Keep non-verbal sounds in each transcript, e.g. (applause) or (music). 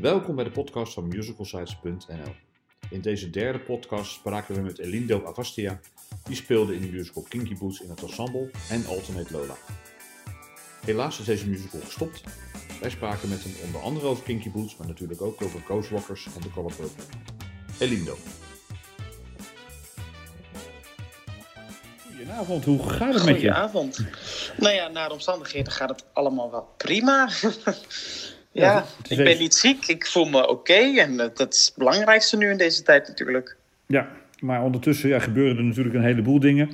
Welkom bij de podcast van musicalsites.nl. In deze derde podcast spraken we met Elindo Avastia, die speelde in de musical Kinky Boots in het ensemble en Alternate Lola. Helaas is deze musical gestopt. Wij spraken met hem onder andere over Kinky Boots, maar natuurlijk ook over Ghostwalkers en de Color Purple. Elindo. Goedenavond, hoe gaat het met je? Goedenavond. Nou ja, naar de omstandigheden gaat het allemaal wel prima. (laughs) ja, ik ben niet ziek, ik voel me oké en dat is het belangrijkste nu in deze tijd natuurlijk. Ja, maar ondertussen ja, gebeuren er natuurlijk een heleboel dingen.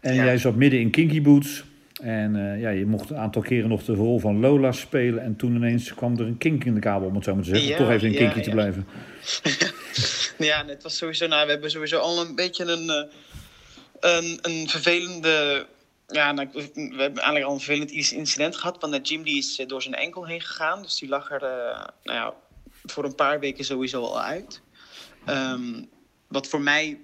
En Ja. jij zat midden in Kinky Boots. En eh, ja, je mocht een aantal keren nog de rol van Lola spelen. En toen ineens kwam er een kink in de kabel, om het zo maar te zeggen. Ja, Toch even in ja, Kinky te ja. blijven. (laughs) Ja, en het was sowieso, nou, we hebben sowieso al een beetje een, eh, een, een vervelende. Ja, nou, we hebben eigenlijk al een vervelend incident gehad. Want de Jim die is eh, door zijn enkel heen gegaan. Dus die lag er eh, nou ja, voor een paar weken sowieso al uit. Ehm, wat voor mij,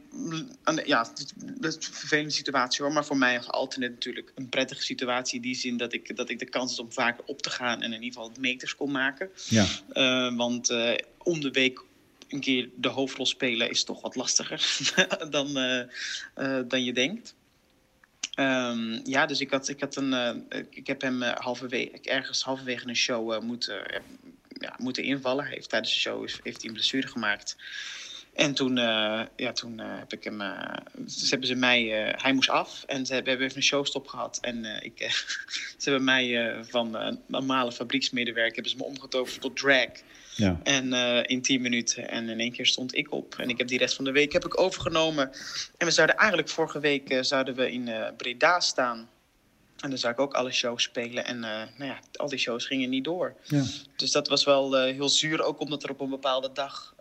ja, het is- dat is een vervelende situatie hoor. Maar voor mij als alternate natuurlijk een prettige situatie. In die zin dat ik, dat ik de kans had om vaker op te gaan. En in ieder geval meters kon maken. Ja, Eh, want eh, om de week een keer de hoofdrol spelen is toch wat lastiger (laughs) dan, dan je denkt. Ehm, ja, dus ik, had, ik, had een, eh, ik heb hem eh, halverwege, ergens halverwege een show eh, moeten, ja, moeten invallen. Heeft, tijdens de show heeft hij een blessure gemaakt. En toen, ja, toen heb ik hem. ze hebben ze mij. hij moest af en ze hebben, we hebben even een showstop gehad. En ik, (laughs) ze hebben mij van een normale fabrieksmedewerker hebben ze me omgetoverd tot drag. Ja. En eh, in 10 minuten. En in één keer stond ik op. En ik heb die rest van de week heb ik overgenomen. En we zouden eigenlijk vorige week eh, zouden we in eh, Breda staan. En dan zou ik ook alle shows spelen. En nou ja, al die shows gingen niet door. ja. Dus dat was wel heel zuur. Ook omdat er op een bepaalde dag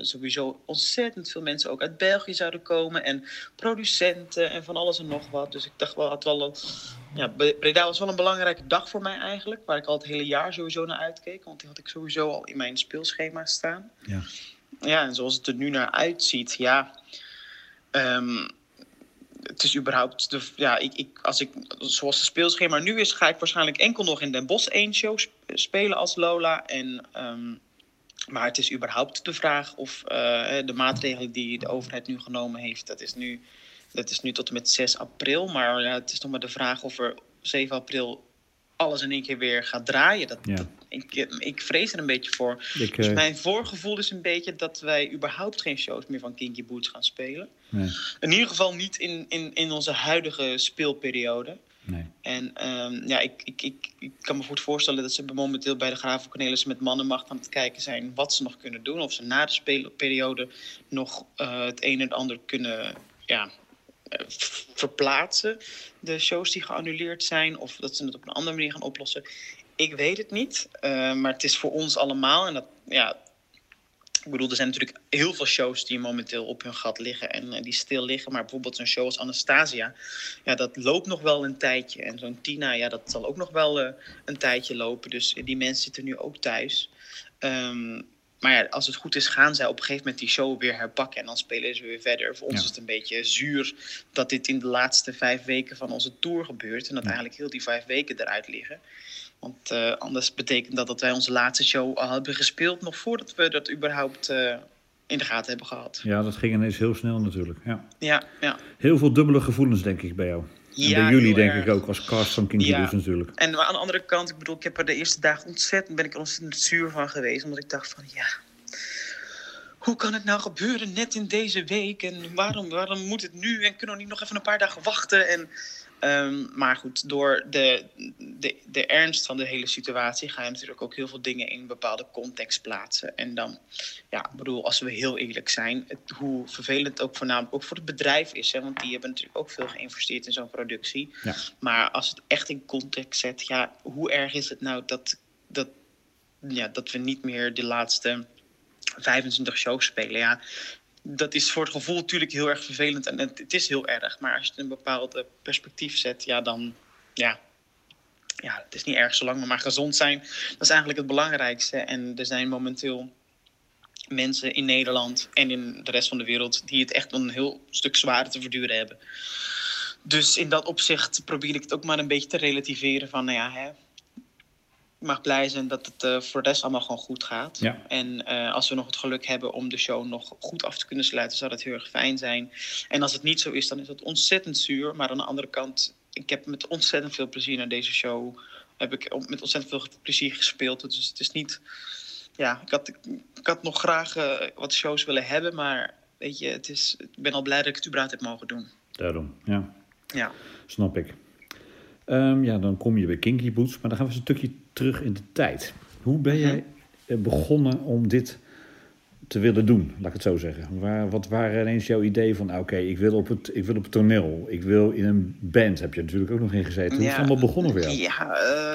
sowieso ontzettend veel mensen ook uit België zouden komen. En producenten en van alles en nog wat. Dus ik dacht wel, had wel ja, Bre- Breda was wel een belangrijke dag voor mij eigenlijk. Waar ik al het hele jaar sowieso naar uitkeek. Want die had ik sowieso al in mijn speelschema staan. Ja. Ja, en zoals het er nu naar uitziet, ja. ehm, het is überhaupt, de, ja, ik, ik, als ik, zoals het speelschema nu is, ga ik waarschijnlijk enkel nog in Den Bosch één show sp- spelen als Lola. En, ehm, maar het is überhaupt de vraag of eh, de maatregelen die de overheid nu genomen heeft, dat is nu, dat is nu tot en met 6 april. Maar ja, het is nog maar de vraag of er 7 april alles in één keer weer gaat draaien. Dat, Ja. dat- ik, ik vrees er een beetje voor. Ik, Dus eh, mijn voorgevoel is een beetje dat wij überhaupt geen shows meer van Kinky Boots gaan spelen. nee, In ieder geval niet in, in, in onze huidige speelperiode. nee. En ehm, ja, ik, ik, ik, ik kan me goed voorstellen dat ze momenteel bij de Graven Cornelis met mannenmacht aan het kijken zijn wat ze nog kunnen doen. Of ze na de speelperiode nog eh, het een en het ander kunnen ja, verplaatsen. De shows die geannuleerd zijn. Of dat ze het op een andere manier gaan oplossen. Ik weet het niet. eh, maar het is voor ons allemaal. En dat, ja, ik bedoel, er zijn natuurlijk heel veel shows die momenteel op hun gat liggen en eh, die stil liggen. Maar bijvoorbeeld zo'n show als Anastasia, ja, dat loopt nog wel een tijdje. En zo'n Tina, ja, dat zal ook nog wel eh, een tijdje lopen. Dus die mensen zitten nu ook thuis. Ehm, maar ja, als het goed is, gaan zij op een gegeven moment die show weer herpakken. En dan spelen ze weer verder. Voor ons Ja. is het een beetje zuur dat dit in de laatste vijf weken van onze tour gebeurt. En dat eigenlijk heel die vijf weken eruit liggen. Want eh, anders betekent dat dat wij onze laatste show al hebben gespeeld. nog voordat we dat überhaupt eh, in de gaten hebben gehad. Ja, dat ging ineens heel snel natuurlijk. Ja. Ja, ja. Heel veel dubbele gevoelens denk ik bij jou. En Ja, bij jullie denk erg. ik ook als cast van Kinky Ja. Natuurlijk. En aan de andere kant, ik bedoel, ik heb er de eerste dagen ontzettend, ben ik er ontzettend zuur van geweest. Omdat ik dacht van, ja, hoe kan het nou gebeuren net in deze week? En waarom, waarom moet het nu? En kunnen we niet nog even een paar dagen wachten? En, ehm, maar goed, door de, de, de ernst van de hele situatie ga je natuurlijk ook heel veel dingen in een bepaalde context plaatsen. En dan, ja, ik bedoel, als we heel eerlijk zijn, het, hoe vervelend het ook voornamelijk ook voor het bedrijf is. Hè, want die hebben natuurlijk ook veel geïnvesteerd in zo'n productie. Ja. Maar als het echt in context zet, ja, hoe erg is het nou dat, dat, ja, dat we niet meer de laatste 25 shows spelen? Ja, dat is voor het gevoel natuurlijk heel erg vervelend en het, is heel erg. Maar als je het in een bepaald perspectief zet, ja, dan, ja, ja, het is niet erg zolang we maar gezond zijn. Dat is eigenlijk het belangrijkste. En er zijn momenteel mensen in Nederland en in de rest van de wereld die het echt een heel stuk zwaarder te verduren hebben. Dus in dat opzicht probeer ik het ook maar een beetje te relativeren van, nou ja, hè, mag blij zijn dat het uh, voor de rest allemaal gewoon goed gaat. Ja. En uh, als we nog het geluk hebben om de show nog goed af te kunnen sluiten, zou dat heel erg fijn zijn. En als het niet zo is, dan is dat ontzettend zuur. Maar aan de andere kant, ik heb met ontzettend veel plezier naar deze show. Heb ik met ontzettend veel plezier gespeeld. Dus het is niet. Ja, ik had, ik had nog graag uh, wat shows willen hebben, maar weet je, het is, ik ben al blij dat ik het überhaupt heb mogen doen. Daarom, ja. Ja. Snap ik. Um, ja, dan kom je bij Kinky Boots, maar dan gaan we eens een stukje terug in de tijd. Hoe ben jij begonnen om dit te willen doen, laat ik het zo zeggen? Waar, wat waren ineens jouw ideeën van, oké, okay, ik, wil op het, ik wil op het toneel, ik wil in een band, heb je natuurlijk ook nog in gezeten. Hoe is het allemaal begonnen voor jou? Ja,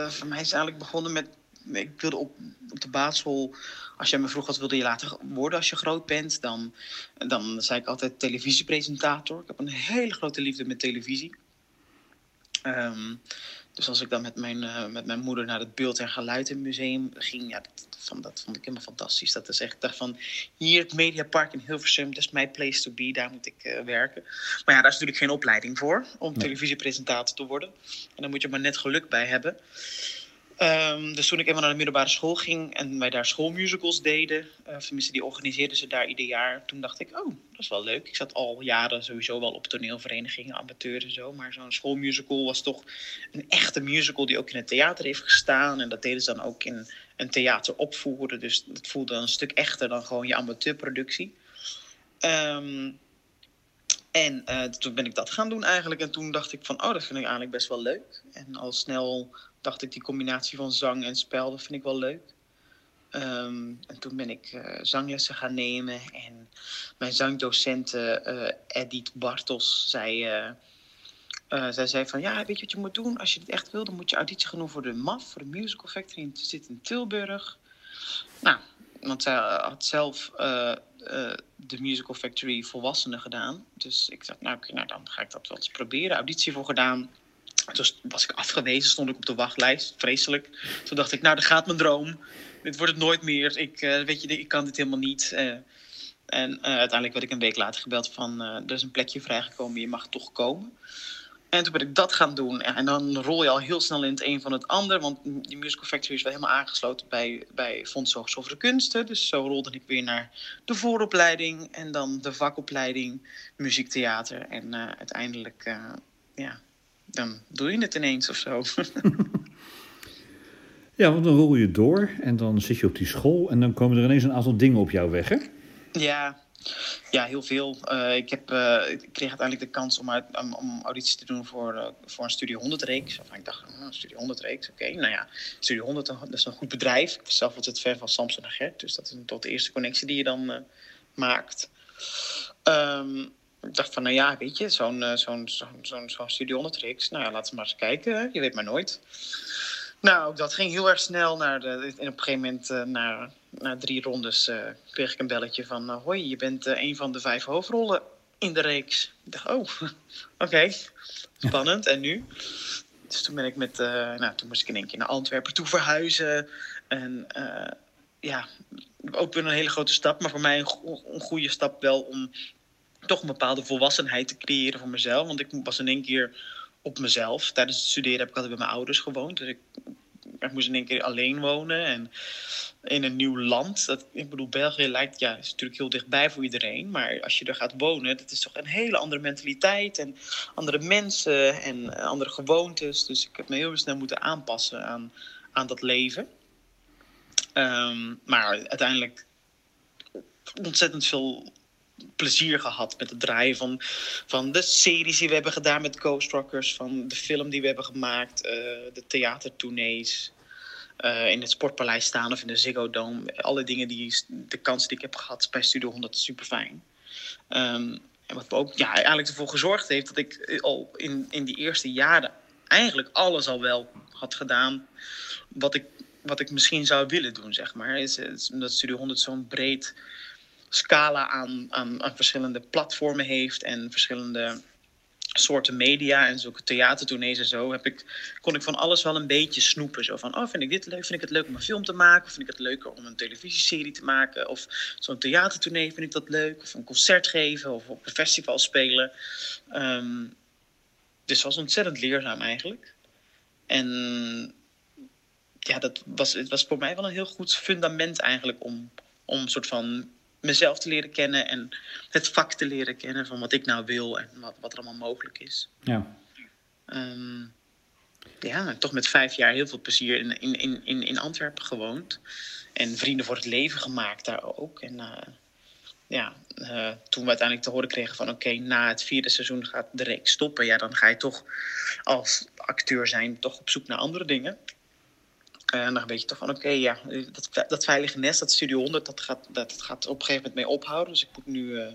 uh, voor mij is het eigenlijk begonnen met, ik wilde op, op de basisschool, als jij me vroeg wat wilde je later worden als je groot bent, dan, dan zei ik altijd televisiepresentator. Ik heb een hele grote liefde met televisie. Um, dus als ik dan met mijn, uh, met mijn moeder naar het Beeld- en Geluidenmuseum ging, ja, dat, van, dat vond ik helemaal fantastisch. Dat is echt, ik dacht van, hier het Mediapark in Hilversum, dat is mijn place to be, daar moet ik uh, werken. Maar ja, daar is natuurlijk geen opleiding voor, om nee. televisiepresentator te worden. En daar moet je maar net geluk bij hebben. Um, dus toen ik eenmaal naar de middelbare school ging en wij daar schoolmusicals deden, uh, tenminste die organiseerden ze daar ieder jaar, toen dacht ik, oh, dat is wel leuk. Ik zat al jaren sowieso wel op toneelverenigingen, amateurs en zo, maar zo'n schoolmusical was toch een echte musical die ook in het theater heeft gestaan en dat deden ze dan ook in een theater opvoeren, dus dat voelde een stuk echter dan gewoon je amateurproductie. Um, en uh, toen ben ik dat gaan doen eigenlijk. En toen dacht ik van, oh, dat vind ik eigenlijk best wel leuk. En al snel dacht ik, die combinatie van zang en spel, dat vind ik wel leuk. Um, en toen ben ik uh, zanglessen gaan nemen. En mijn zangdocente uh, Edith Bartos zei, uh, zij zei van... Ja, weet je wat je moet doen? Als je dit echt wil, dan moet je auditie gaan voor de MAF, voor de Musical Factory. En zit in Tilburg. Nou, want zij had zelf de Musical Factory volwassenen gedaan. Dus ik dacht, nou, nou dan ga ik dat wel eens proberen. Auditie voor gedaan. Toen was ik afgewezen, stond ik op de wachtlijst. Vreselijk. Toen dacht ik, nou, dat gaat mijn droom. Dit wordt het nooit meer. Ik, uh, weet je, ik kan dit helemaal niet. Uh, en uh, uiteindelijk werd ik een week later gebeld van... er is een plekje vrijgekomen, je mag toch komen. En toen ben ik dat gaan doen. En dan rol je al heel snel in het een van het ander. Want die Musical Factory is wel helemaal aangesloten bij, bij Fonds Hogeschool voor de Kunsten. Dus zo rolde ik weer naar de vooropleiding. En dan de vakopleiding muziektheater. En uiteindelijk, ja, dan doe je het ineens of zo. (laughs) ja, want dan rol je door en dan zit je op die school en dan komen er ineens een aantal dingen op jouw weg, hè? Ja, ja heel veel. Uh, ik, heb, uh, ik kreeg uiteindelijk de kans om, uit, om, om audities te doen voor, uh, voor een Studio 100 reeks. Of ik dacht, oh, Studio 100 reeks, oké. Okay. Nou ja, Studio 100 dat is een goed bedrijf. Ik was zelf altijd fan van Samson en Gert. Dus dat is tot de eerste connectie die je dan maakt. Um, ik dacht van, nou ja, weet je, zo'n uh, zo'n zo'n zo'n Studio 100 reeks. Nou ja, laten we maar eens kijken. Je weet maar nooit. Nou, dat ging heel erg snel. Naar de, en op een gegeven moment, uh, na, drie rondes, uh, kreeg ik een belletje van... Uh, hoi, je bent een van de vijf hoofdrollen in de reeks. Ik dacht, oh, (laughs) oké, spannend. En nu? Dus toen ben ik met... nou, toen moest ik in één keer naar Antwerpen toe verhuizen. En ja, ook weer een hele grote stap. Maar voor mij een goede stap wel om toch een bepaalde volwassenheid te creëren voor mezelf. Want ik was in één keer op mezelf. Tijdens het studeren heb ik altijd bij mijn ouders gewoond. Dus ik, ik moest in één keer alleen wonen en in een nieuw land. Dat, ik bedoel, België lijkt, ja, is natuurlijk heel dichtbij voor iedereen. Maar als je er gaat wonen, dat is toch een hele andere mentaliteit. En andere mensen en andere gewoontes. Dus ik heb me heel snel moeten aanpassen aan, aan dat leven. Um, maar uiteindelijk ontzettend veel plezier gehad met het draaien van, van de series die we hebben gedaan met Ghost Rockers, van de film die we hebben gemaakt, uh, de theatertournees. Uh, in het Sportpaleis staan of in de Ziggo Dome. Alle dingen die, de kansen die ik heb gehad bij Studio 100, super fijn. Um, en wat ook ja, eigenlijk ervoor gezorgd heeft dat ik al in, in die eerste jaren eigenlijk alles al wel had gedaan wat ik, wat ik misschien zou willen doen, zeg maar. Is, is omdat Studio 100 zo'n breed scala aan, aan, aan verschillende platformen heeft en verschillende soorten media en zulke theatertournees en zo, heb ik, kon ik van alles wel een beetje snoepen. Zo van, oh, vind ik dit leuk? Vind ik het leuk om een film te maken? Of vind ik het leuker om een televisieserie te maken? Of zo'n theatertournee vind ik dat leuk? Of een concert geven? Of op een festival spelen? Um, dus was ontzettend leerzaam eigenlijk. En ja, dat was, het was voor mij wel een heel goed fundament eigenlijk om, om een soort van mezelf te leren kennen en het vak te leren kennen van wat ik nou wil en wat, wat er allemaal mogelijk is. Ja. Ehm, ja, toch met vijf jaar heel veel plezier in, in, in, in Antwerpen gewoond. En vrienden voor het leven gemaakt daar ook. En uh, ja, uh, toen we uiteindelijk te horen kregen van oké, na het vierde seizoen gaat de reeks stoppen. Ja, dan ga je toch als acteur zijn toch op zoek naar andere dingen. En dan weet je toch van oké, okay, ja, dat, dat veilige nest, dat Studio 100, dat gaat, dat gaat op een gegeven moment mee ophouden. Dus ik moet nu uh,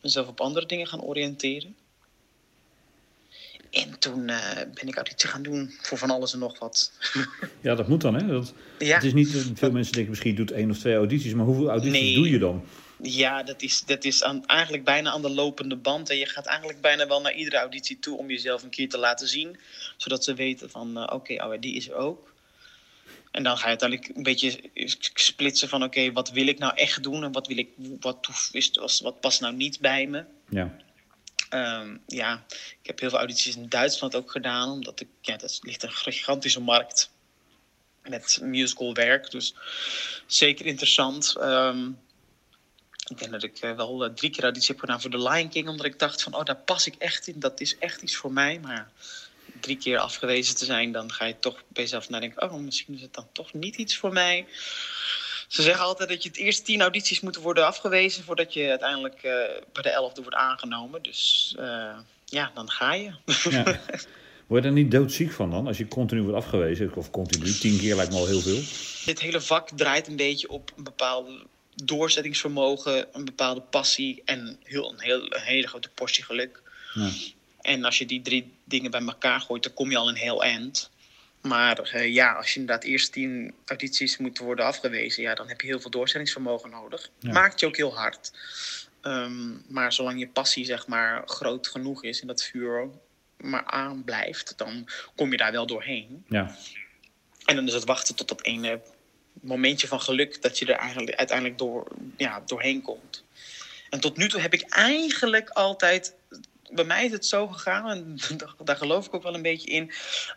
mezelf op andere dingen gaan oriënteren. En toen uh, ben ik auditie gaan doen voor van alles en nog wat. (laughs) ja, dat moet dan, hè? Dat, ja. Het is niet, veel mensen denken misschien doet één of twee audities, maar hoeveel audities nee. doe je dan? Ja, dat is, dat is aan, eigenlijk bijna aan de lopende band. En je gaat eigenlijk bijna wel naar iedere auditie toe om jezelf een keer te laten zien. Zodat ze weten van, uh, oké, okay, oh, die is er ook. En dan ga je uiteindelijk een beetje splitsen van, oké, okay, wat wil ik nou echt doen? En wat, wil ik, wat, wat, wat past nou niet bij me? Ja. Um, ja, ik heb heel veel audities in Duitsland ook gedaan, omdat ik, ja, dat ligt een gigantische markt met musical werk. Dus zeker interessant. Um, ik denk dat ik uh, wel uh, drie keer auditie heb gedaan voor The Lion King, omdat ik dacht van, oh, daar pas ik echt in. Dat is echt iets voor mij. Maar drie keer afgewezen te zijn, dan ga je toch bij jezelf nadenken, oh, misschien is het dan toch niet iets voor mij. Ze zeggen altijd dat je het eerst tien audities moet worden afgewezen voordat je uiteindelijk uh, bij de elfde wordt aangenomen. Dus uh, ja, dan ga je. Ja. (laughs) Word je er niet doodziek van dan, als je continu wordt afgewezen? Of continu, tien keer lijkt me al heel veel. Dit hele vak draait een beetje op een bepaalde doorzettingsvermogen, een bepaalde passie en heel, een, heel, een hele grote portie geluk. Ja. En als je die drie dingen bij elkaar gooit, dan kom je al een heel eind. Maar uh, ja, als je inderdaad eerst tien audities moet worden afgewezen, ja, dan heb je heel veel doorzettingsvermogen nodig. Ja. Maakt je ook heel hard. Um, maar zolang je passie zeg maar groot genoeg is en dat vuur maar aanblijft, dan kom je daar wel doorheen. Ja. En dan is het wachten tot dat ene momentje van geluk dat je er eigenlijk uiteindelijk door, ja, doorheen komt. En tot nu toe heb ik eigenlijk altijd bij mij is het zo gegaan, en (laughs) daar geloof ik ook wel een beetje in.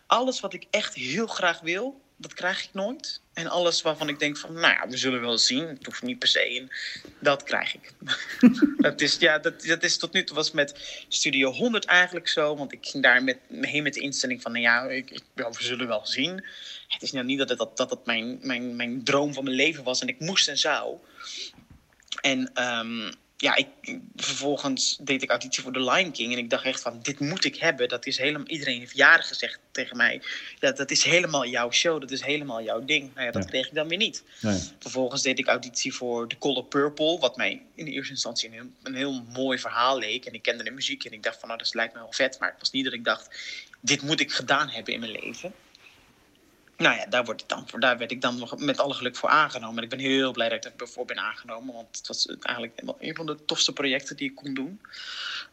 Alles wat ik echt heel graag wil, dat krijg ik nooit. En alles waarvan ik denk van, nou ja, we zullen wel zien. Het hoeft niet per se in. Dat krijg ik. (laughs) dat, is, ja, dat, dat is tot nu toe was met Studio 100 eigenlijk zo. Want ik ging daar met, heen met de instelling van, nou ja, ik, ik, we zullen wel zien. Het is nou niet dat het, dat, dat mijn, mijn, mijn droom van mijn leven was. En ik moest en zou. En um, ja, ik, vervolgens deed ik auditie voor The Lion King. En ik dacht echt van, dit moet ik hebben. Dat is helemaal, iedereen heeft jaren gezegd tegen mij. Ja, dat is helemaal jouw show. Dat is helemaal jouw ding. Nou ja, dat ja. kreeg ik dan weer niet. Nee. Vervolgens deed ik auditie voor The Color Purple. Wat mij in eerste instantie een heel, een heel mooi verhaal leek. En ik kende de muziek. En ik dacht van, nou, dat lijkt me wel vet. Maar het was niet dat ik dacht, dit moet ik gedaan hebben in mijn leven. Nou ja, daar, word ik dan voor, daar werd ik dan nog met alle geluk voor aangenomen. En ik ben heel blij dat ik ervoor ben aangenomen. Want het was eigenlijk een van de tofste projecten die ik kon doen.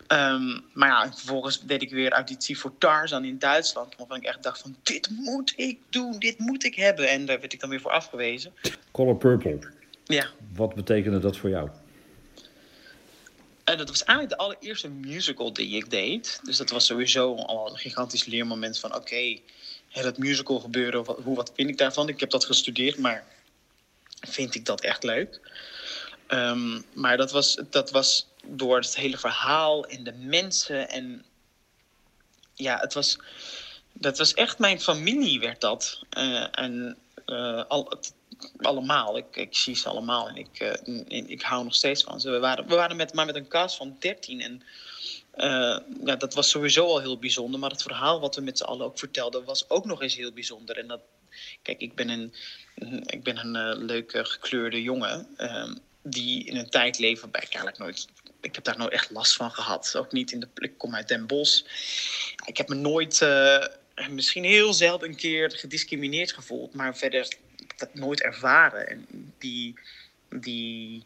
Um, maar ja, vervolgens deed ik weer auditie voor Tarzan in Duitsland. Waarvan ik echt dacht van, dit moet ik doen, dit moet ik hebben. En daar werd ik dan weer voor afgewezen. Color Purple. Ja. Wat betekende dat voor jou? En dat was eigenlijk de allereerste musical die ik deed. Dus dat was sowieso al een gigantisch leermoment van... oké, okay, het musical gebeuren, wat, hoe, wat vind ik daarvan? Ik heb dat gestudeerd, maar vind ik dat echt leuk? Um, maar dat was, dat was door het hele verhaal en de mensen en ja, het was, dat was echt mijn familie werd dat. Uh, en uh, al, allemaal, ik, ik zie ze allemaal en ik, uh, ik hou nog steeds van ze. We waren, we waren met, maar met een cast van 13 en uh, ja, dat was sowieso al heel bijzonder. Maar het verhaal wat we met z'n allen ook vertelden was ook nog eens heel bijzonder. En dat, kijk, ik ben een, ik ben een uh, leuke gekleurde jongen. Uh, die in een tijd leven waarbij ik eigenlijk nooit. Ik heb daar nooit echt last van gehad. Ook niet in de. Ik kom uit Den Bosch. Ik heb me nooit. Misschien heel zelden een keer gediscrimineerd gevoeld. Maar verder dat nooit ervaren. En die. die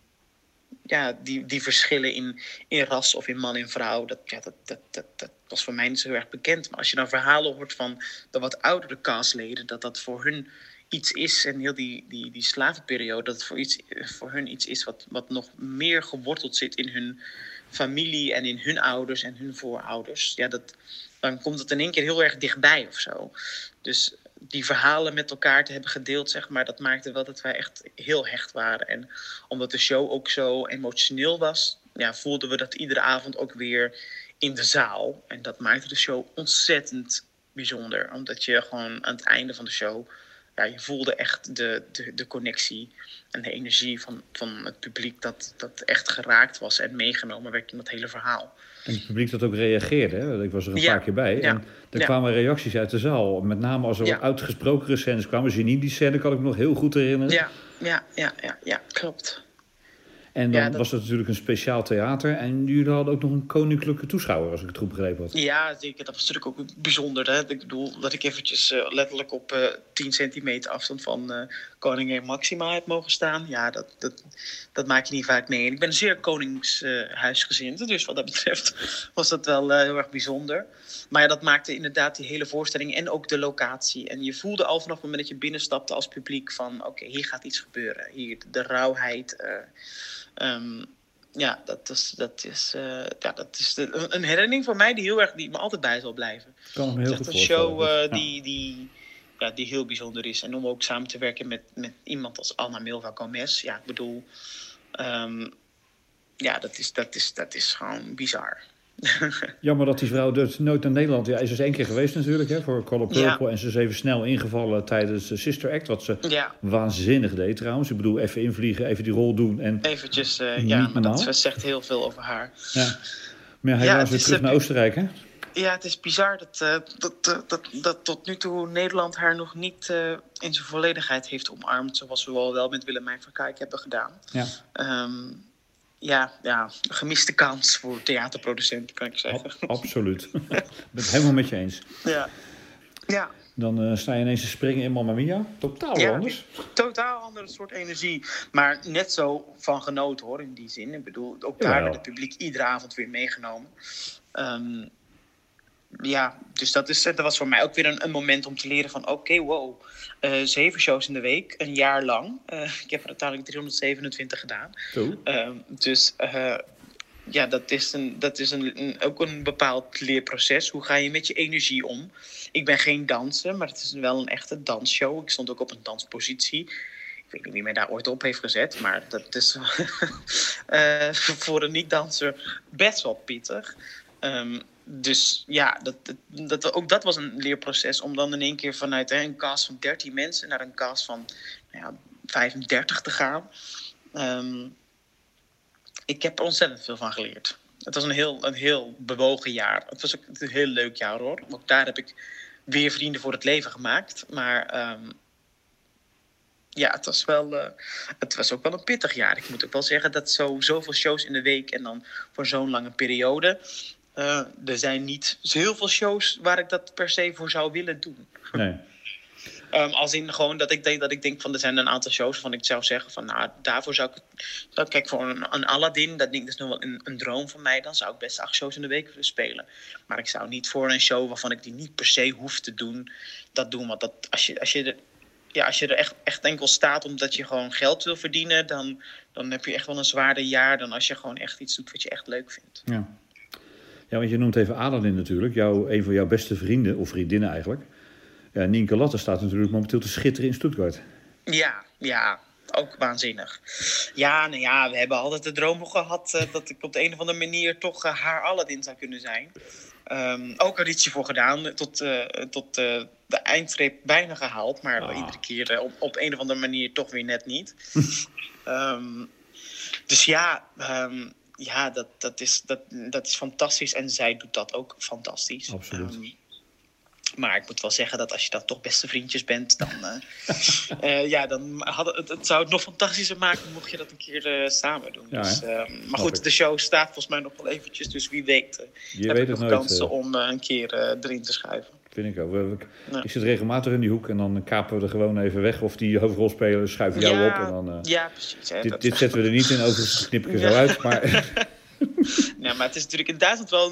ja, die, die verschillen in, in ras of in man en vrouw, dat, ja, dat, dat, dat, dat was voor mij niet zo erg bekend. Maar als je dan verhalen hoort van de wat oudere castleden, dat dat voor hun iets is, en heel die, die, die slavenperiode, dat het voor, iets, voor hun iets is wat, wat nog meer geworteld zit in hun familie en in hun ouders en hun voorouders, ja, dat, dan komt het in één keer heel erg dichtbij of zo. Dus die verhalen met elkaar te hebben gedeeld, zeg maar, dat maakte wel dat wij echt heel hecht waren. En omdat de show ook zo emotioneel was, ja, voelden we dat iedere avond ook weer in de zaal. En dat maakte de show ontzettend bijzonder. Omdat je gewoon aan het einde van de show, ja, je voelde echt de, de, de connectie en de energie van, van het publiek dat, dat echt geraakt was en meegenomen werd in dat hele verhaal. En het publiek dat ook reageerde. Hè? Ik was er een Ja, paar keer bij. ja, En er ja. kwamen reacties uit de zaal. Met name als er uitgesproken scènes kwamen. Genie, die scène kan ik me nog heel goed herinneren. Ja, ja, ja, ja, ja klopt. En dan Ja, dat- was het natuurlijk een speciaal theater. En jullie hadden ook nog een koninklijke toeschouwer, als ik het goed begrepen had. Ja, zeker. Dat was natuurlijk ook bijzonder. Hè? Ik bedoel dat ik eventjes eh, letterlijk op eh 10 centimeter afstand van eh, koningin Maxima heb mogen staan. Ja, dat, dat, dat maak je niet vaak mee. En ik ben zeer koningshuisgezind, dus wat dat betreft (laughs) was dat wel eh, heel erg bijzonder. Maar ja, dat maakte inderdaad die hele voorstelling en ook de locatie. En je voelde al vanaf het moment dat je binnenstapte als publiek van... oké, hier gaat iets gebeuren. Hier de rauwheid... eh, ehm, ja, dat is, dat is, eh, ja, dat is de- een, herinnering voor mij die, heel erg, die me altijd bij zal blijven. Kan me Het heel is goed echt een show Ja. die, die, ja, die heel bijzonder is. En om ook samen te werken met, met iemand als Anna Milva Gomez. Ja, ik bedoel, ehm, ja, dat is, dat, is, dat is gewoon bizar. (laughs) Jammer dat die vrouw dus nooit naar Nederland... Ja, is één keer geweest natuurlijk, hè, voor Color Ja. Purple. En ze is even snel ingevallen tijdens de Sister Act. Wat ze ja, waanzinnig deed trouwens. Ik bedoel, even invliegen, even die rol doen. En, eventjes, eh, ja, maar dat zegt heel veel over haar. ja. Maar ja, Ja, weer terug naar Oostenrijk, hè? Ja, het is bizar dat, eh, dat, eh, dat, dat tot nu toe Nederland haar nog niet eh, in zijn volledigheid heeft omarmd. Zoals we wel, wel met Willemijn van Kijk hebben gedaan. Ja. Ehm, ja, ja, gemiste kans voor theaterproducenten, kan ik zeggen. Ab- absoluut. (laughs) (laughs) ik ben het helemaal met je eens. Ja, ja Dan eh, sta je ineens te springen in Mamma Mia. Totaal Ja. anders. totaal andere soort energie. Maar net zo van genoten hoor, in die zin. Ik bedoel, ook daar werd het publiek iedere avond weer meegenomen. Ehm, ja, dus dat, is, dat was voor mij ook weer een, een moment om te leren van... oké, wow, eh, zeven shows in de week, een jaar lang. Eh, ik heb er uiteindelijk 327 gedaan. Ehm, dus eh, ja, dat is, een, dat is een, een- ook een bepaald leerproces. Hoe ga je met je energie om? Ik ben geen danser, maar het is wel een echte dansshow. Ik stond ook op een danspositie. Ik weet niet wie mij daar ooit op heeft gezet, maar dat is (laughs) voor een niet-danser best wel pittig. Ehm, dus ja, dat, dat, ook dat was een leerproces om dan in één keer vanuit hè, een cast van 13 mensen naar een cast van nou ja, 35 te gaan. Ehm, ik heb er ontzettend veel van geleerd. Het was een heel, een heel bewogen jaar. Het was ook een heel leuk jaar hoor. Ook daar heb ik weer vrienden voor het leven gemaakt. Maar ehm, ja, het was, wel, eh, het was ook wel een pittig jaar. Ik moet ook wel zeggen dat zo, zoveel shows in de week en dan voor zo'n lange periode. Eh, er zijn niet heel veel shows waar ik dat per se voor zou willen doen. Nee. Ehm, als in gewoon dat ik denk dat ik denk van er zijn een aantal shows waarvan ik zou zeggen van nou daarvoor zou ik dat kijk voor een, een Aladdin dat ding dat is nog wel een, een droom van mij dan zou ik best acht shows in de week willen spelen maar ik zou niet voor een show waarvan ik die niet per se hoef te doen dat doen want dat als je als je er, ja als je er echt, echt enkel staat omdat je gewoon geld wil verdienen dan dan heb je echt wel een zwaarder jaar dan als je gewoon echt iets doet wat je echt leuk vindt Ja. Ja, want je noemt even Aladdin natuurlijk. Jouw, een van jouw beste vrienden, of vriendinnen eigenlijk. Ja, Nienke Latte staat natuurlijk momenteel te schitteren in Stuttgart. Ja, ja, ook waanzinnig. Ja, nou ja, we hebben altijd de droom gehad eh, dat ik op de een of andere manier toch eh, haar Aladdin zou kunnen zijn. Ehm, ook auditie voor gedaan, tot, eh, tot de eindstreep bijna gehaald, maar Ah. iedere keer op, op een of andere manier toch weer net niet. (laughs) Ehm, dus ja, ehm, ja dat, dat, is, dat, dat is fantastisch en zij doet dat ook fantastisch. Absoluut. Ehm, maar ik moet wel zeggen dat als je dan toch beste vriendjes bent, dan, eh, (laughs) eh, ja, dan had het, het zou het nog fantastischer maken mocht je dat een keer eh, samen doen. Ja, dus, hè? eh, maar goed, ik. de show staat volgens mij nog wel eventjes, dus wie weet Je heb weet ik nog nooit. kansen om een keer erin te schuiven. Vind ik ook. We- we- Ja. Ik zit regelmatig in die hoek en dan kapen we er gewoon even weg. Of die hoofdrolspelers schuiven jou Ja, op. En dan, eh, Ja, precies. Hè, dit, dat- dit zetten we er niet in, overigens (laughs) knip ik er zo uit. Maar (laughs) Ja, maar het is natuurlijk in Duitsland wel,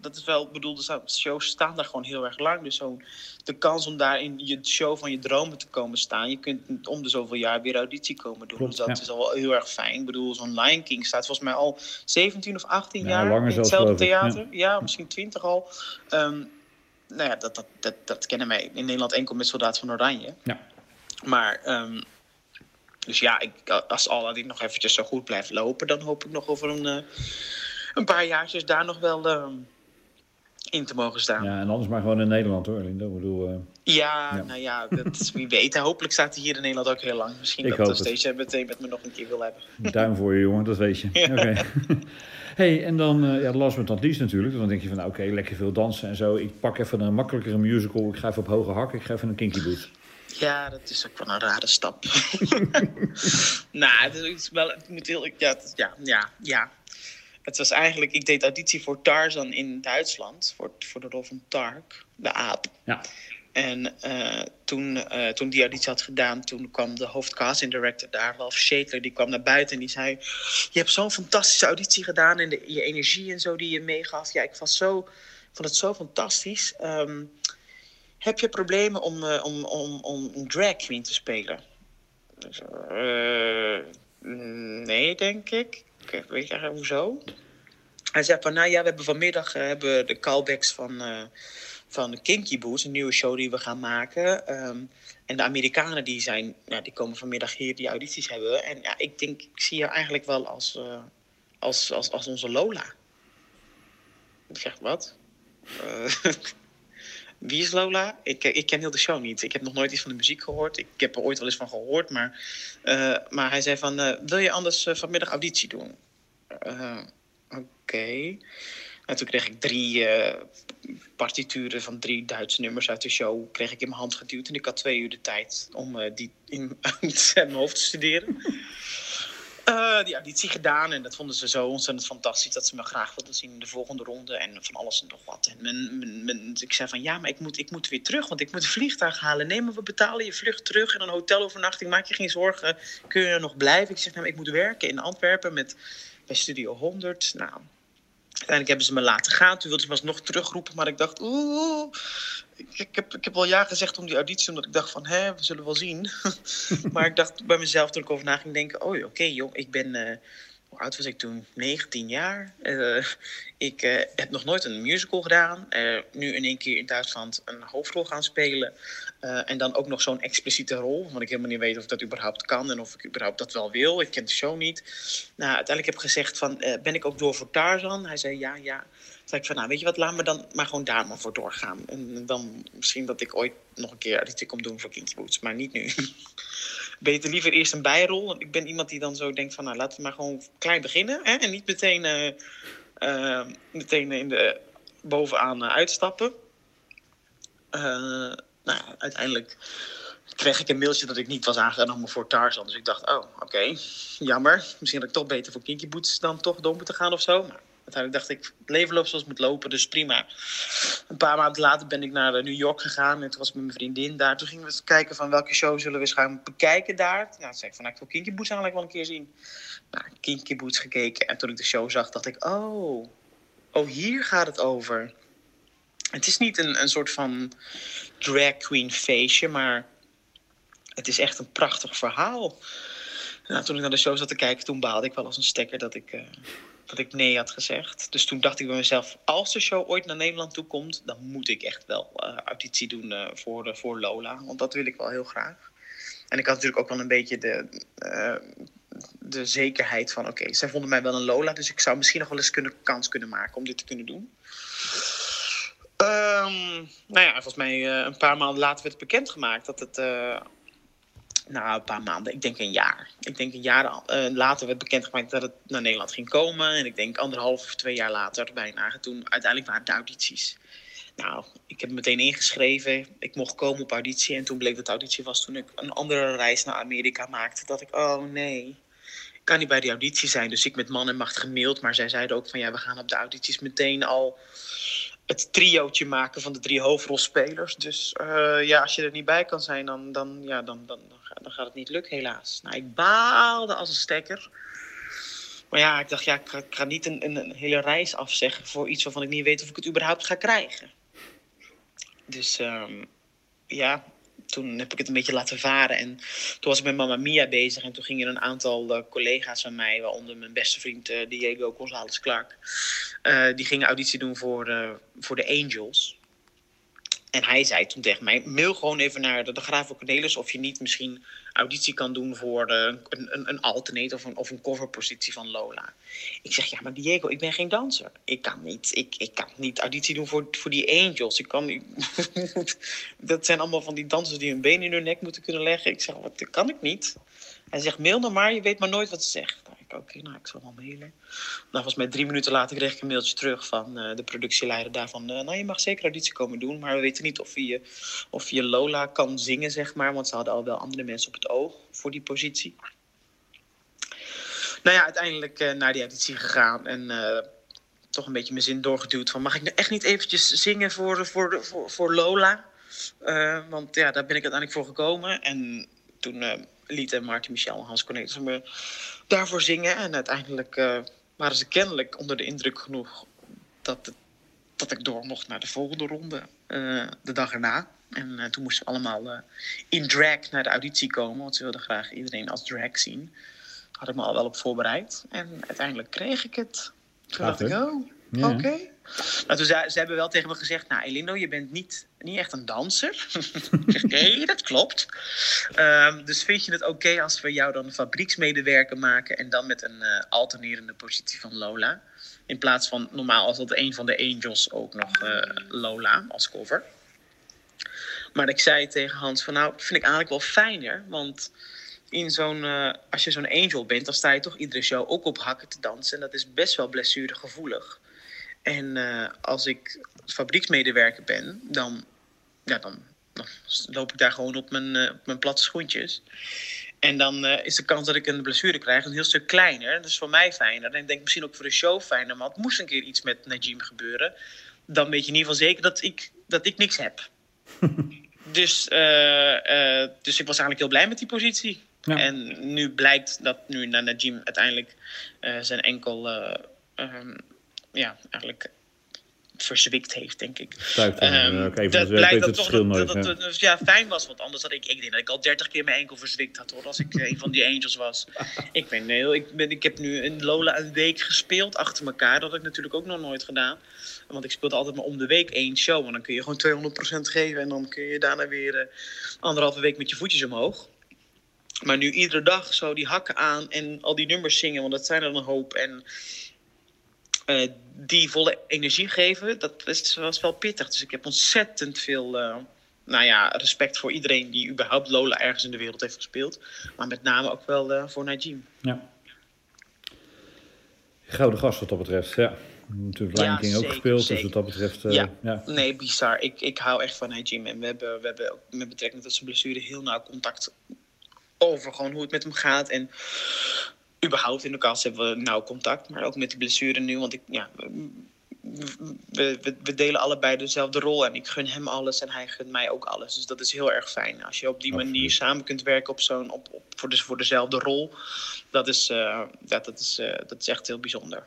dat is wel, ik bedoel, de shows staan daar gewoon heel erg lang. Dus zo, de kans om daar in je show van je dromen te komen staan, je kunt om de zoveel jaar weer auditie komen doen. Klopt, dus dat ja. is al wel heel erg fijn. Ik bedoel, zo'n Lion King staat volgens mij al 17 of 18 Ja, jaar in hetzelfde theater. Ja. misschien 20 al. Ehm, nou ja, dat, dat, dat, dat kennen wij in Nederland enkel met Soldaat van Oranje. Ja. Maar, ehm, dus ja, ik, als Aladdin nog eventjes zo goed blijft lopen, dan hoop ik nog over een, eh, een paar jaartjes daar nog wel ehm, in te mogen staan. Ja, en anders maar gewoon in Nederland hoor, Linda. Ik bedoel, eh, Ja, Ja. nou ja, dat is wie weet. (laughs) Hopelijk staat hij hier in Nederland ook heel lang. Misschien Ik dat het. stage meteen met me nog een keer wil hebben. duim voor je jongen, dat weet je. (laughs) Ja. Oké. Hey, en dan, eh ja, last but not least natuurlijk. Dan denk je van, nou, oké, lekker veel dansen en zo. Ik pak even een makkelijkere musical. Ik ga even op hoge hak. Ik ga even een Kinky Boots. Ja, dat is ook wel een rare stap. (laughs) nou, het is wel. Het moet heel. Ja, ja, ja, ja. Het was eigenlijk. Ik deed auditie voor Tarzan in Duitsland. Voor, voor de rol van Tark, de aap. Ja. En eh, toen, eh, toen die auditie had gedaan, toen kwam de hoofdcasting director daar, Ralph Schaetler, die kwam naar buiten en die zei: Je hebt zo'n fantastische auditie gedaan en je energie en zo die je meegaf. Ja, ik was zo, vond het zo fantastisch. Ehm, heb je problemen om, eh, om, om, om een drag queen te spelen? Dus, nee, denk ik. Ik weet eigenlijk hoezo? Hij zei van, nou ja, we hebben vanmiddag hebben de callbacks van, van Kinky Boots, een nieuwe show die we gaan maken. Ehm, en de Amerikanen die zijn, die komen vanmiddag hier die audities hebben. En ja, ik denk, ik zie je eigenlijk wel als, eh, als, als, als onze Lola. Ik zeg, wat? Eh, (laughs) wie is Lola? Ik, ik ken heel de show niet. Ik heb nog nooit iets van de muziek gehoord. Ik heb er ooit wel eens van gehoord. Maar, eh, maar hij zei van, eh, wil je anders eh, vanmiddag auditie doen? Eh, Oké. En toen kreeg ik drie eh, partituren van drie Duitse nummers uit de show. Kreeg ik in mijn hand geduwd. En ik had twee uur de tijd om eh, die in, (laughs) uit mijn hoofd te studeren. Eh, die auditie gedaan en dat vonden ze zo ontzettend fantastisch dat ze me graag wilden zien in de volgende ronde en van alles en nog wat. En ik zei van ja, maar ik moet, ik moet weer terug, want ik moet een vliegtuig halen. Nee, maar we betalen je vlucht terug en een hotelovernachting. Maak je geen zorgen, kun je er nog blijven? Ik zeg nou, ik moet werken in Antwerpen met, bij Studio 100. Nou, uiteindelijk hebben ze me laten gaan. Toen wilden ze me alsnog terugroepen, maar ik dacht oeh. Ik, heb, ik heb wel ja gezegd om die auditie, omdat ik dacht van, hè, we zullen wel zien. (laughs) maar ik dacht bij mezelf toen ik over na ging denken, oh oké joh, ik ben, eh, hoe oud was ik toen? 19 jaar. Eh, ik eh, heb nog nooit een musical gedaan. Eh, nu in één keer in Duitsland een hoofdrol gaan spelen. En dan ook nog zo'n expliciete rol, want ik helemaal niet weet of dat überhaupt kan en of ik überhaupt dat wel wil. Ik ken de show niet. Nou, uiteindelijk heb ik gezegd van, ben ik ook door voor Tarzan? Hij zei ja, ja. Toen zei ik van, nou weet je wat, laat me dan maar gewoon daar maar voor doorgaan. En dan misschien dat ik ooit nog een keer auditie kom doen voor Kinky maar niet nu. (laughs) Beter liever eerst een bijrol. Ik ben iemand die dan zo denkt van, nou laten we maar gewoon klein beginnen. Hè? En niet meteen, eh, eh, meteen in de, bovenaan eh, uitstappen. Nou, uiteindelijk kreeg ik een mailtje dat ik niet was aangenomen voor Tarzan. Dus ik dacht, oh, oké, jammer. Misschien had ik toch beter voor Kinky Boots dan toch door moeten gaan of zo. Maar uiteindelijk dacht ik, het leven loopt zoals het moet lopen, dus prima. Een paar maanden later ben ik naar eh, New York gegaan. En toen was ik met mijn vriendin daar. Toen gingen we kijken van welke show zullen we eens gaan bekijken daar. Nou, toen zei ik van, nou, ik wil Kinky Boots eigenlijk wel een keer zien. Nou, Kinky Boots gekeken. En toen ik de show zag, dacht ik, oh, oh hier gaat het over. Het is niet een, een soort van drag queen feestje, maar het is echt een prachtig verhaal. Nou, toen ik naar de show zat te kijken, toen baalde ik wel als een stekker dat ik, eh, dat ik nee had gezegd. Dus toen dacht ik bij mezelf, als de show ooit naar Nederland toe komt, dan moet ik echt wel eh, auditie doen eh, voor, voor Lola. Want dat wil ik wel heel graag. En ik had natuurlijk ook wel een beetje de, de zekerheid van, oké, zij vonden mij wel een Lola, dus ik zou misschien nog wel eens kunnen, kans kunnen maken om dit te kunnen doen. Ehm, nou ja, volgens mij een paar maanden later werd bekendgemaakt dat het. Nou, een paar maanden, ik denk een jaar. Ik denk een jaar eh, later werd bekendgemaakt dat het naar Nederland ging komen. En ik denk anderhalf of twee jaar later bijna. Toen uiteindelijk waren de audities. Nou, ik heb me meteen ingeschreven. Ik mocht komen op auditie. En toen bleek dat de auditie was toen ik een andere reis naar Amerika maakte. Dat ik, oh nee, ik kan niet bij die auditie zijn. Dus ik met man en macht gemaild. Maar zij zeiden ook van ja, we gaan op de audities meteen al het triootje maken van de drie hoofdrolspelers. Dus eh, ja, als je er niet bij kan zijn, dan, dan, ja, dan, dan, dan, ga- dan gaat het niet lukken, helaas. Nou, ik baalde als een stekker. Maar ja, ik dacht, ja, ik ga, niet een, een, een hele reis afzeggen voor iets waarvan ik niet weet of ik het überhaupt ga krijgen. Dus ehm, ja, toen heb ik het een beetje laten varen. En toen was ik met Mamma Mia bezig. En toen gingen een aantal eh, collega's van mij, waaronder mijn beste vriend eh, Diego González Clark, eh, die gingen auditie doen voor, voor de Angels. En hij zei toen tegen mij: mail gewoon even naar de, de Graaf Cornelis of je niet misschien auditie kan doen voor de, een, een, een alternate of een, of een coverpositie van Lola. Ik zeg: Ja, maar Diego, ik ben geen danser. Ik kan niet, ik, ik kan niet auditie doen voor, voor die Angels. Ik kan niet, (laughs) dat zijn allemaal van die dansers die hun been in hun nek moeten kunnen leggen. Ik zeg: Wat, dat kan ik niet. Hij zegt: Mail dan maar, je weet maar nooit wat ze zegt oké, nou, ik zal wel mailen. Nou, volgens mij drie minuten later kreeg ik een mailtje terug van uh, de productieleider daarvan. Uh, nou, je mag zeker auditie komen doen, maar we weten niet of je, of je Lola kan zingen, zeg maar. Want ze hadden al wel andere mensen op het oog voor die positie. Nou ja, uiteindelijk uh, naar die auditie gegaan en toch een beetje mijn zin doorgeduwd van... mag ik nu echt niet eventjes zingen voor, voor, voor, voor Lola? want ja, daar ben ik uiteindelijk voor gekomen. En toen lieten Martin Michel en Hans Cornelis me daarvoor zingen. En uiteindelijk uh, waren ze kennelijk onder de indruk genoeg dat, het, dat ik door mocht naar de volgende ronde uh, de dag erna. En uh, toen moesten we allemaal in drag naar de auditie komen, want ze wilden graag iedereen als drag zien. Had ik me al wel op voorbereid. En uiteindelijk kreeg ik het. Toen dacht ik, oh, ja. oké. Okay. Nou, toen ze, ze hebben wel tegen me gezegd, nou Elindo, je bent niet, niet echt een danser. (laughs) Oké, dat klopt. Um, dus vind je het oké als we jou dan fabrieksmedewerker maken en dan met een uh, alternerende positie van Lola? In plaats van normaal als dat een van de Angels ook nog uh, Lola als cover. Maar ik zei tegen Hans van nou, vind ik eigenlijk wel fijner, want in zo'n, uh, als je zo'n angel bent, dan sta je toch iedere show ook op hakken te dansen. En dat is best wel blessuregevoelig. En uh, als ik fabrieksmedewerker ben, dan, ja, dan, dan loop ik daar gewoon op mijn, uh, op mijn platte schoentjes. En dan uh, is de kans dat ik een blessure krijg een heel stuk kleiner. Dat is voor mij fijner. En ik denk misschien ook voor de show fijner. Maar het moest een keer iets met Najim gebeuren. Dan weet je in ieder geval zeker dat ik, dat ik niks heb. (laughs) dus, dus ik was eigenlijk heel blij met die positie. Ja. En nu blijkt dat nu Najim uiteindelijk zijn enkel... Um, ja, eigenlijk verzwikt heeft, denk ik. Um, okay, dat blijkt dat toch dat, dat, dat, dus, ja, fijn was. Want anders had ik, ik denk dat ik al dertig keer mijn enkel verzwikt had hoor. Als ik een van die angels was. (laughs) ik ben heel, ik, ben, ik heb nu een Lola een week gespeeld achter elkaar. Dat had ik natuurlijk ook nog nooit gedaan. Want ik speelde altijd maar om de week één show. En dan kun je gewoon 200% geven. En dan kun je daarna weer uh, anderhalve week met je voetjes omhoog. Maar nu iedere dag zo die hakken aan en al die nummers zingen. Want dat zijn er een hoop. En uh, die volle energie geven, dat was wel pittig. Dus ik heb ontzettend veel uh, nou ja, respect voor iedereen die überhaupt Lola ergens in de wereld heeft gespeeld. Maar met name ook wel uh, voor Najim. Ja. Gouden gast wat dat betreft, ja. Natuurlijk Lion ja, King ook gespeeld, dus zeker. dus wat dat betreft... Ja. ja. nee, bizar. Ik, ik hou echt van Najim. En we hebben, we hebben met betrekking tot zijn blessure heel nauw contact over gewoon hoe het met hem gaat. En überhaupt in de kast hebben we nauw contact. Maar ook met de blessure nu. Want ik, ja, we, we, we, delen allebei dezelfde rol. En ik gun hem alles en hij gunt mij ook alles. Dus dat is heel erg fijn. Als je op die Absoluut. manier samen kunt werken op zo'n, op, op, voor, de, voor dezelfde rol. Dat is, uh, ja, dat, is, uh, dat is echt heel bijzonder.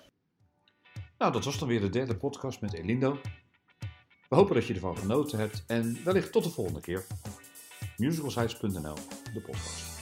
Nou, dat was dan weer de derde podcast met Elindo. We hopen dat je ervan genoten hebt. En wellicht tot de volgende keer. musicalsites.nl, de podcast.